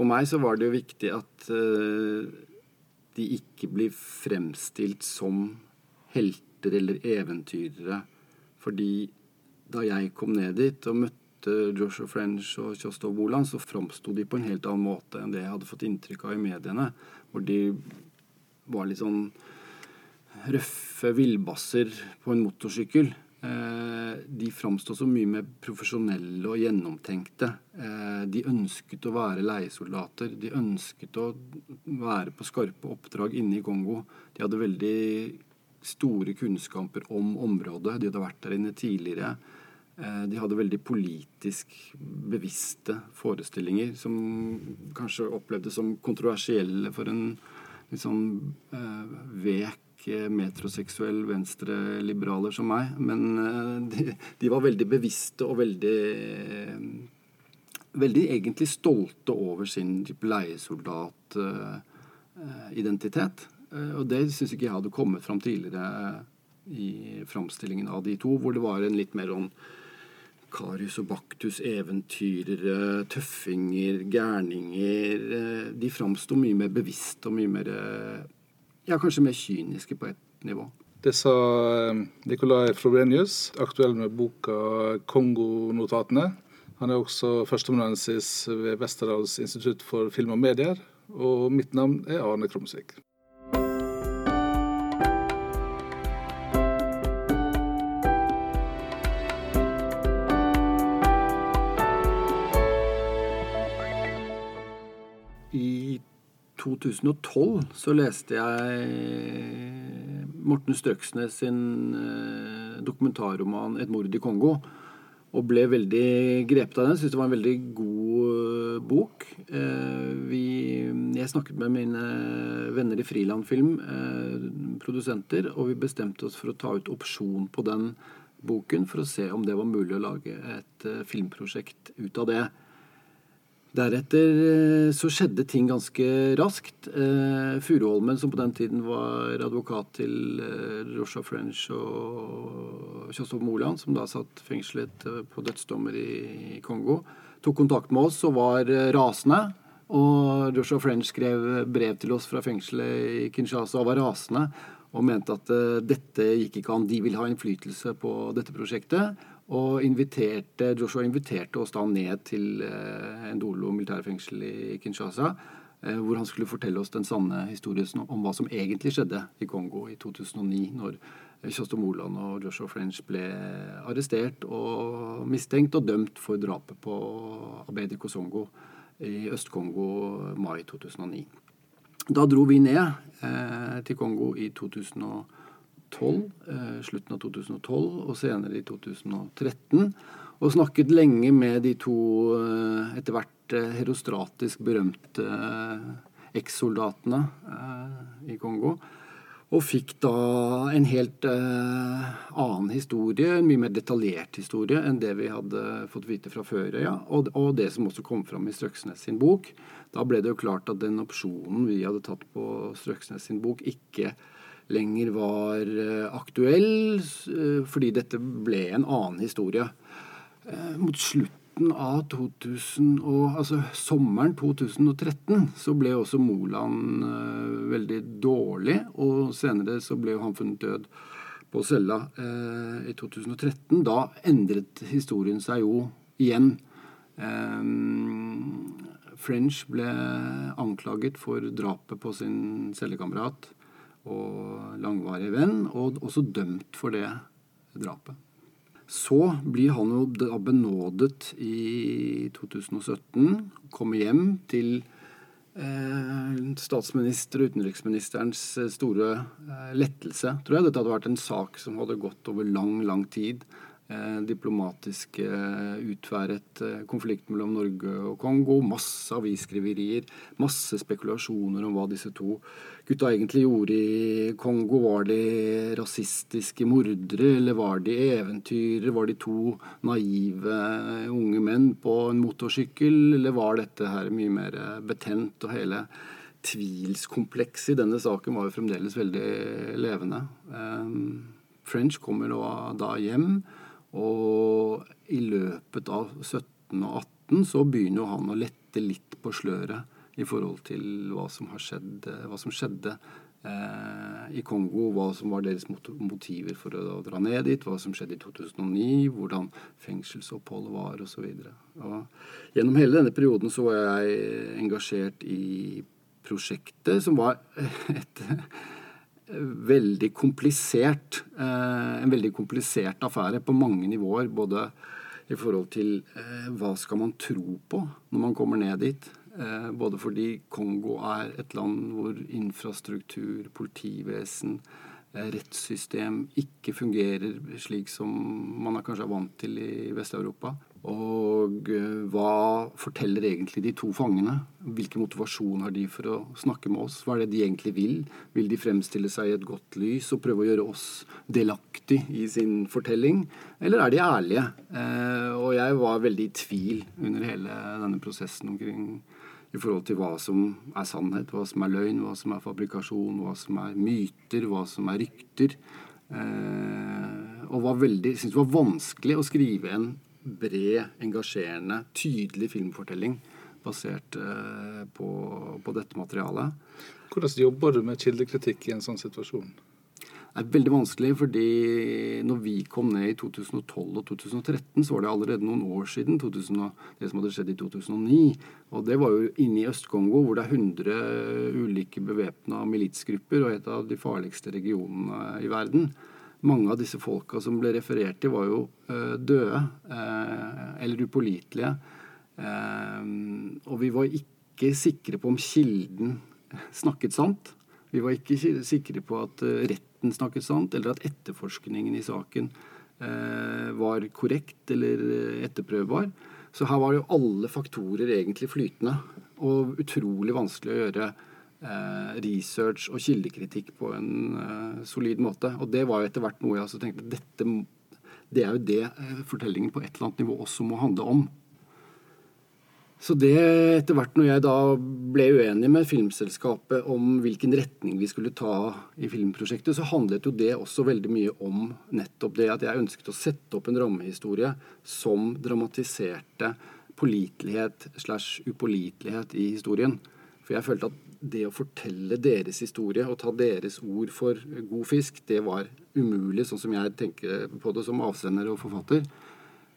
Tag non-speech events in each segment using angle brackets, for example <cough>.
For meg så var det jo viktig at uh, de ikke blir fremstilt som helter eller eventyrere. Fordi da jeg kom ned dit og møtte Joshua French og Kjostov Boland, så framsto de på en helt annen måte enn det jeg hadde fått inntrykk av i mediene. Hvor de var litt sånn røffe villbasser på en motorsykkel. Eh, de framsto så mye mer profesjonelle og gjennomtenkte. Eh, de ønsket å være leiesoldater. De ønsket å være på skarpe oppdrag inne i Kongo. De hadde veldig store kunnskaper om området. De hadde vært der inne tidligere. Eh, de hadde veldig politisk bevisste forestillinger som kanskje opplevdes som kontroversielle for en litt sånn vek metroseksuell venstreliberaler som meg. Men eh, de, de, var veldig bevisste og veldig Veldig egentlig stolte over sin leiesoldatidentitet. Uh, og det syns ikke jeg hadde kommet fram tidligere i framstillingen av de to, hvor det var en litt mer sånn Karius og Baktus, eventyrere, tøffinger, gærninger. De framsto mye mer bevisst og mye mer ja, kanskje mer kyniske på et nivå. Det sa Nikolai Nicolai Frobenius, aktuell med boka 'Kongonotatene'. Han er også førsteamanuensis ved Westerdals institutt for film og medier. Og mitt navn er Arne Krumsvik. 2012 så leste jeg Morten Strøksnes sin eh, dokumentarroman 'Et mord i Kongo'. Og ble veldig grepet av den. Syntes det var en veldig god eh, bok. Eh, vi, jeg snakket med mine venner i Frilandfilm, produsenter, og vi bestemte oss for å ta ut opsjon på den boken for å se om det var mulig å lage et filmprosjekt ut av det. Deretter eh, så skjedde ting ganske raskt. Eh, Furuholmen, som på den tiden var advokat til eh, Joshua French og Kjostov Moland, som da satt fengslet på dødsdommer i Kongo, tok kontakt med oss og var rasende. Og Joshua French skrev brev til oss fra fengselet i Kinshasa og var rasende og mente at dette gikk ikke an. De ville ha innflytelse på dette prosjektet. Og inviterte, Joshua inviterte oss da ned til eh, Ndolo militærfengsel i Kinshasa. Eh, hvor han skulle fortelle oss den sanne historien om hva som egentlig skjedde i Kongo i 2009. Når Kjosto Moland og Joshua French ble arrestert og mistenkt og dømt for drapet på Abedi Kosongo i Øst-Kongo mai 2009. Da dro vi ned eh, til Kongo i 2012, eh, slutten av 2012 og senere i 2013. Og snakket lenge med de to eh, etter hvert eh, herostratisk berømte ekssoldatene i Kongo. Og fikk da en helt uh, annen historie, en mye mer detaljert historie enn det vi hadde fått vite fra før. Ja. Og, og, det som også kom fram i Strøksnes sin bok. Da ble det jo klart at den opsjonen vi hadde tatt på Strøksnes sin bok, ikke lenger var eh, aktuell, eh, fordi dette ble en annen historie. Eh, mot slutten av 2000 og, altså sommeren 2013 så ble også Moland veldig dårlig, og senere så ble han funnet død på cella eh, i 2013. Da endret historien seg jo igjen. Eh, French ble anklaget for drapet på sin cellekamerat og langvarig venn, og også dømt for det drapet. Så blir han jo da benådet i 2017, kommer hjem til eh, statsminister og utenriksministerens eh, store eh, lettelse, tror jeg. Dette hadde vært en sak som hadde gått over lang, lang tid. Eh, diplomatisk eh, utværet eh, konflikt mellom Norge og Kongo. Masse avisskriverier, masse spekulasjoner om hva disse to gutta egentlig gjorde i Kongo? Var de rasistiske mordere, eller var de eventyrere? Var de to naive unge menn på en motorsykkel, eller var dette her mye mer betent? Og hele tvilskomplekset i denne saken var jo fremdeles veldig levende. French kommer da hjem, og i løpet av 17 og 18 så begynner han å lette litt på sløret i forhold til hva som, skjedd, hva som skjedde eh, i Kongo, hva som var deres motiver for å dra ned dit, hva som skjedde i 2009, hvordan fengselsoppholdet var osv. Gjennom hele denne perioden så var jeg engasjert i prosjektet, som var <laughs> et veldig komplisert eh, En veldig komplisert affære på mange nivåer. Både i forhold til eh, hva skal man tro på når man kommer ned dit. Eh, både fordi Kongo er et land hvor infrastruktur, politivesen, rettssystem ikke fungerer slik som man er kanskje er vant til i Vest-Europa. Og eh, hva forteller egentlig de to fangene? Hvilken motivasjon har de for å snakke med oss? Hva er det de egentlig vil? Vil de fremstille seg i et godt lys og prøve å gjøre oss delaktig i sin fortelling? Eller er de ærlige? Eh, og jeg var veldig i tvil under hele denne prosessen omkring i forhold til hva som er sannhet, hva som er løgn, hva som er fabrikasjon, hva som er myter, hva som er rykter. Eh, og var veldig, syntes det var vanskelig å skrive en bred, engasjerende, tydelig filmfortelling basert eh, på, på, dette materialet. Hvordan jobber du med kildekritikk i en sånn situasjon? Det er veldig vanskelig, fordi når vi kom ned i 2012 og 2013, så var det allerede noen år siden 2000, det som hadde skjedd i 2009. Og det var jo inne i Øst-Kongo, hvor det er 100 ulike bevæpna militsgrupper, og et av de farligste regionene i verden mange av disse folka som ble referert til, var jo uh, døde uh, eller upålitelige. Uh, og vi var ikke sikre på om kilden snakket sant. Vi var ikke sikre på at retten snakket sant, eller at etterforskningen i saken var korrekt eller etterprøvbar. Så her var jo alle faktorer egentlig flytende, og utrolig vanskelig å gjøre eh, research og kildekritikk på en eh, solid måte. Og det var jo etter hvert noe jeg også tenkte dette, Det er jo det eh, fortellingen på et eller annet nivå også må handle om. Så det etter hvert når jeg da ble uenig med Filmselskapet om hvilken retning vi skulle ta i filmprosjektet, så handlet jo det også veldig mye om nettopp det at jeg ønsket å sette opp en rammehistorie som dramatiserte pålitelighet slash upålitelighet i historien. For jeg følte at det å fortelle deres historie og ta deres ord for god fisk, det var umulig, sånn som jeg tenker på det som avsender og forfatter.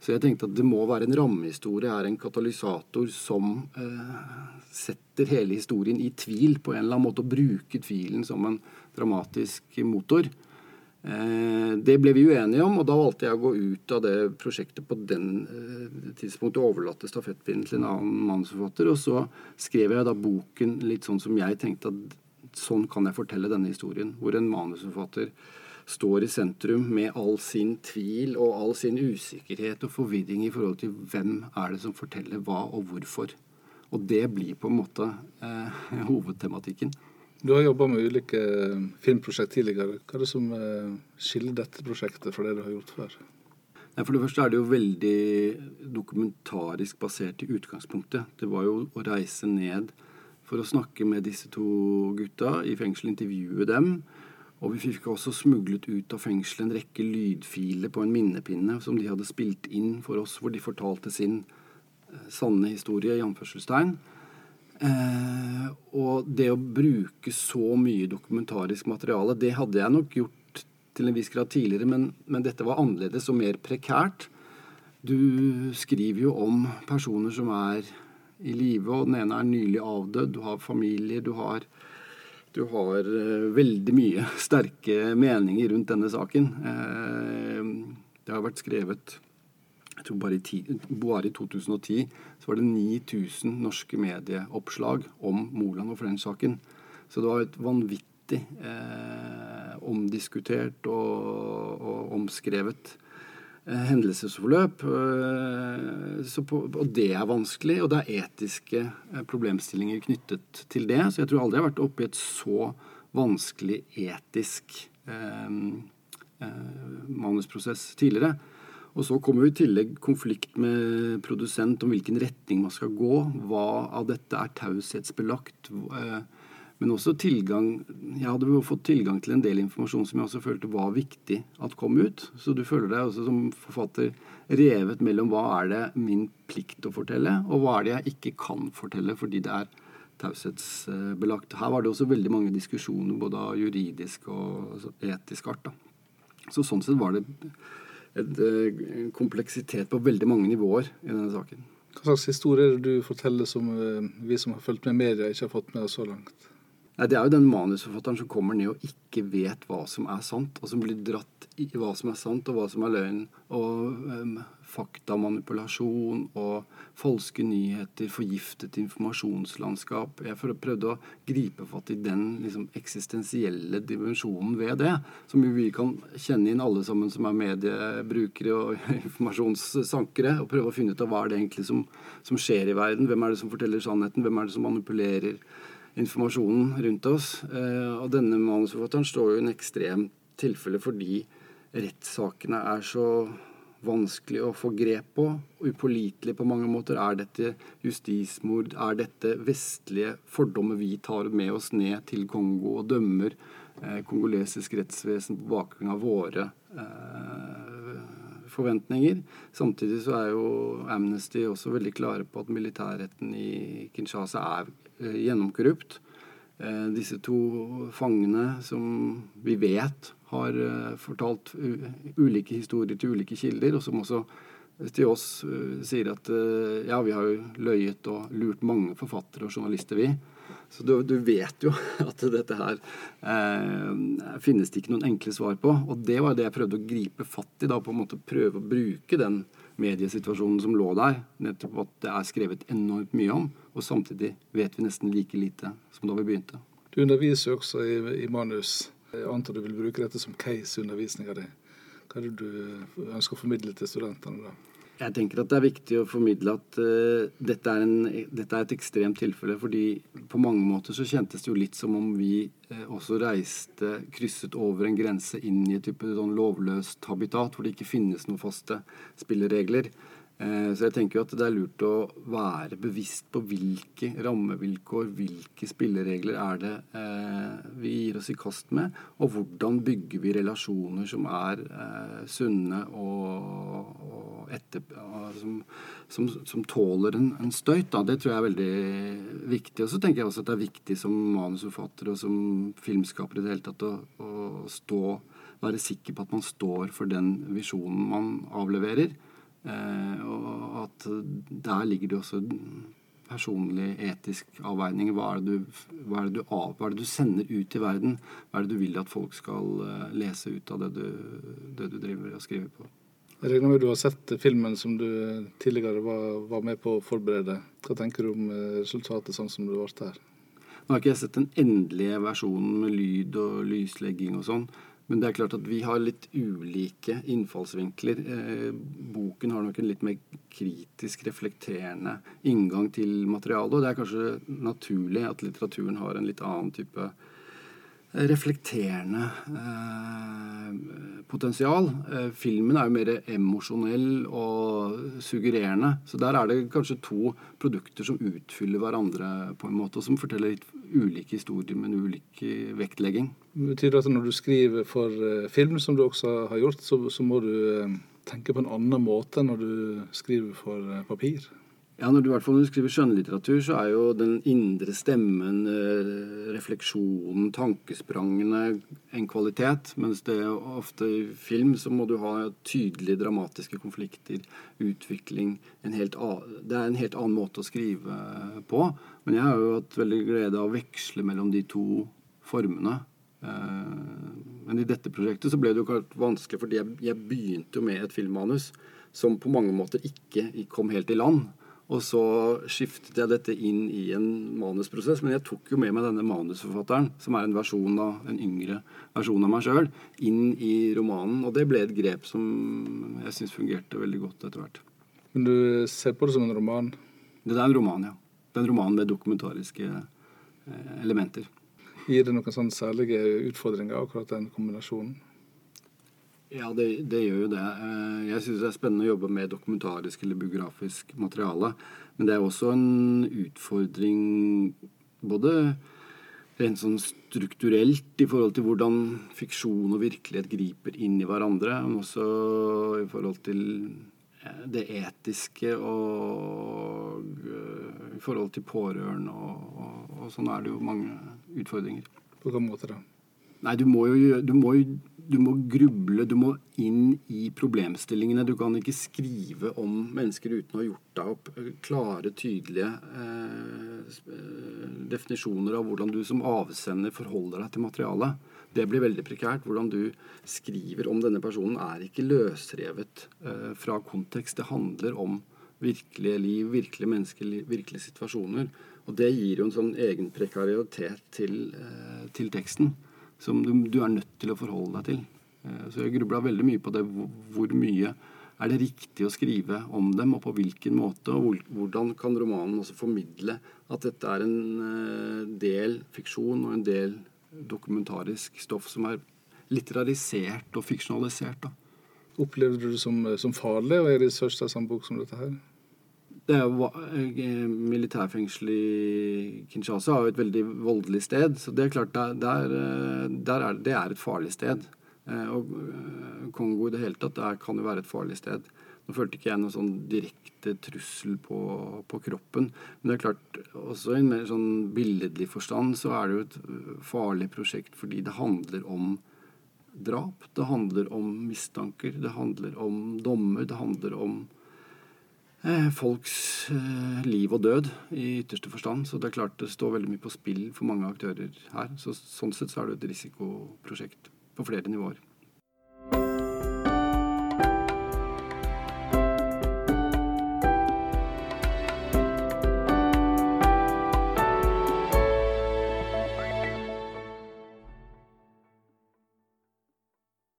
Så jeg tenkte at det må være en rammehistorie er en katalysator som eh, setter hele historien i tvil på en eller annen måte, og bruker tvilen som en dramatisk motor. Eh, det ble vi uenige om, og da valgte jeg å gå ut av det prosjektet på den eh, tidspunktet og overlatte stafettpinnen til en annen manusforfatter. Og så skrev jeg da boken litt sånn som jeg tenkte at sånn kan jeg fortelle denne historien. Hvor en manusforfatter står i sentrum med all sin tvil og all sin usikkerhet og forvirring i forhold til hvem er det som forteller hva og hvorfor. Og det blir på en måte eh, <laughs> hovedtematikken. Du har jobba med ulike eh, filmprosjekt tidligere. Hva er det som eh, skiller dette prosjektet fra det du har gjort før? For det første er det jo veldig dokumentarisk basert i utgangspunktet. Det var jo å reise ned for å snakke med disse to gutta i fengsel, intervjue dem. Og vi fikk også smuglet ut av fengselet en rekke lydfiler på en minnepinne som de hadde spilt inn for oss, hvor de fortalte sin eh, sanne historie, i anførselstegn. Eh, og det å bruke så mye dokumentarisk materiale, det hadde jeg nok gjort til en viss grad tidligere, men, men dette var annerledes og mer prekært. Du skriver jo om personer som er i live, og den ene er nylig avdød. Du har familier, du har, du har eh, veldig mye <laughs> sterke meninger rundt denne saken. Eh, det har vært skrevet jeg tror bare i, ti, bare i 2010 så var det 9000 norske medieoppslag om Moland og French-saken. Så det var et vanvittig eh, omdiskutert og, og omskrevet eh, hendelsesforløp. Eh, på, og det er vanskelig, og det er etiske eh, problemstillinger knyttet til det. Så jeg tror aldri jeg har vært oppe i et så vanskelig etisk eh, eh, manusprosess tidligere. Og så kommer jo i tillegg konflikt med produsent om hvilken retning man skal gå. Hva av dette er taushetsbelagt? Eh, Men også tilgang Jeg hadde jo fått tilgang til en del informasjon som jeg også følte var viktig at kom ut. Så du føler deg også som forfatter revet mellom hva er det min plikt å fortelle, og hva er det jeg ikke kan fortelle fordi det er taushetsbelagt. Her var det også veldig mange diskusjoner både av juridisk og etisk art. Da. Så sånn sett var det en kompleksitet på veldig mange nivåer i denne saken. Hva slags historier du forteller som eh, vi som har fulgt med media, ikke har fått med oss så langt? Nei, Det er jo den manusforfatteren som kommer ned og ikke vet hva som er sant, og som blir dratt i hva som er sant og hva som er løgn. Og um, faktamanipulasjon og falske nyheter, forgiftet informasjonslandskap. Jeg prøvde å gripe fatt i den liksom, eksistensielle dimensjonen ved det. Som vi kan kjenne inn alle sammen som er mediebrukere og <laughs> informasjonssankere. Og prøve å finne ut av hva er det egentlig som, som skjer i verden. Hvem er det som forteller sannheten? Hvem er det som manipulerer? informasjonen rundt oss. Eh, og denne manusforfatteren står jo i en ekstrem tilfelle fordi rettssakene er så vanskelig å få grep på, upålitelig på mange måter. Er dette justismord? Er dette vestlige fordommer vi tar med oss ned til Kongo og dømmer eh, kongolesisk rettsvesen på bakgrunn av våre eh, forventninger? Samtidig så er jo Amnesty også veldig klare på at militærretten i Kinshasa er Eh, gjennomkorrupt. Eh, disse to fangene som vi vet har eh, fortalt ulike historier til ulike kilder, og som også til oss sier at ja, vi har jo løyet og lurt mange forfattere og journalister, vi. Så du, du vet jo <laughs> at dette her eh, finnes det ikke noen enkle svar på. Og det var det jeg prøvde å gripe fatt i, da, på en måte prøve å bruke den mediesituasjonen som lå der. Nettopp at det er skrevet enormt mye om, og samtidig vet vi nesten like lite som da vi begynte. Du underviser jo også i, i, manus. Jeg antar du vil bruke dette som case i undervisninga di. Hva er det du ønsker å formidle til studentene da? Jeg tenker at det er viktig å formidle at uh, dette, er en, dette, er et ekstremt tilfelle. fordi på mange måter så kjentes det jo litt som om vi uh, også reiste, krysset over en grense inn i et type sånn lovløst habitat hvor det ikke finnes noen faste spilleregler. Eh, så jeg tenker jo at det er lurt å være bevisst på hvilke rammevilkår, hvilke spilleregler er det eh, vi gir oss i kast med, og hvordan bygger vi relasjoner som er eh, sunne og, og etter, som, som, som, tåler en, en støyt. Da. Det tror jeg er veldig viktig. Og så tenker jeg også at det er viktig som manusforfatter og som filmskaper i det hele tatt å, å stå, være sikker på at man står for den visjonen man avleverer. Eh, og at der ligger det også personlig etisk avveining. Hva er, du, hva, er du, hva er, det du, sender ut i verden? Hva er det du vil at folk skal eh, lese ut av det du, det du driver og skriver på? Jeg regner med du har sett filmen som du tidligere var, var, med på å forberede. Hva tenker du om eh, resultatet sånn som det ble her? Nå har ikke jeg sett den endelige versjonen med lyd og lyslegging og sånn. Men det er klart at vi har litt ulike innfallsvinkler. Eh, boken har nok en litt mer kritisk, reflekterende inngang til materialet. Og det er kanskje naturlig at litteraturen har en litt annen type reflekterende eh, potensial. Eh, filmen er jo mer emosjonell og suggererende. Så der er det kanskje to produkter som utfyller hverandre på en måte, og som forteller litt ulike historier med en ulik vektlegging. Betyr det at når du skriver for eh, film, som du også har gjort, så, så må du eh, tenke på en annen måte enn når du skriver for eh, papir? Ja, når du, hvert fall når du skriver skjønnlitteratur, så er jo den indre stemmen, eh, refleksjonen, tankesprangene en kvalitet. Mens det er ofte i film så må du ha tydelige dramatiske konflikter, utvikling helt, Det er en helt annen måte å skrive på. Men jeg har jo hatt veldig glede av å veksle mellom de to formene. Eh, men i dette prosjektet så ble det jo vanskelig, fordi jeg begynte jo med et filmmanus som på mange måter ikke kom helt i land. Og så skiftet jeg dette inn i en manusprosess. Men jeg tok jo med meg denne manusforfatteren, som er en versjon av, en yngre versjon av meg sjøl, inn i romanen. Og det ble et grep som jeg syns fungerte veldig godt etter hvert. Men du ser på det som en roman? Det er en roman, ja. Det er en roman med dokumentariske eh, elementer. Gir det noen sånne særlige utfordringer, akkurat den kombinasjonen? Ja, det, det, gjør jo det. Eh, jeg syns det er spennende å jobbe med dokumentarisk eller biografisk materiale. Men det er også en utfordring både rent sånn strukturelt i forhold til hvordan fiksjon og virkelighet griper inn i hverandre. Men også i forhold til det etiske og eh, i forhold til pårørende og, og, og sånn er det jo mange utfordringer. På hvilken måte da? Nei, du må jo du må, du må gruble, du må inn i problemstillingene. Du kan ikke skrive om mennesker uten å ha gjort deg opp klare, tydelige eh, definisjoner av hvordan du som avsender forholder deg til materialet. Det blir veldig prekært. Hvordan du skriver om denne personen er ikke løsrevet eh, fra kontekst. Det handler om virkelige liv, virkelige mennesker, virkelige situasjoner. Og det gir jo en sånn egen prekaritet til, eh, til teksten som du, du, er nødt til å forholde deg til. Eh, så jeg grubla veldig mye på det. Hvor mye er det riktig å skrive om dem, og på hvilken måte? Og hvordan kan romanen også formidle at dette er en eh, del fiksjon og en del dokumentarisk stoff som er litterarisert og fiksjonalisert? da. Opplevde du det som, som farlig å gjøre research til en bok som dette her? Det er jo eh, Militærfengselet i Kinshasa er jo et veldig voldelig sted. Så det er klart, der, der, eh, er, det er et farlig sted. Eh, og Kongo i det hele tatt der kan jo være et farlig sted. Nå følte ikke jeg noen sånn direkte trussel på, på, kroppen. Men det er klart, også i en mer sånn billedlig forstand så er det jo et farlig prosjekt fordi det handler om drap. Det handler om mistanker. Det handler om dommer. Det handler om folks eh, liv og død i ytterste forstand. Så det er klart det står veldig mye på spill for mange aktører her. Så, sånn sett så er det et risikoprosjekt på flere nivåer.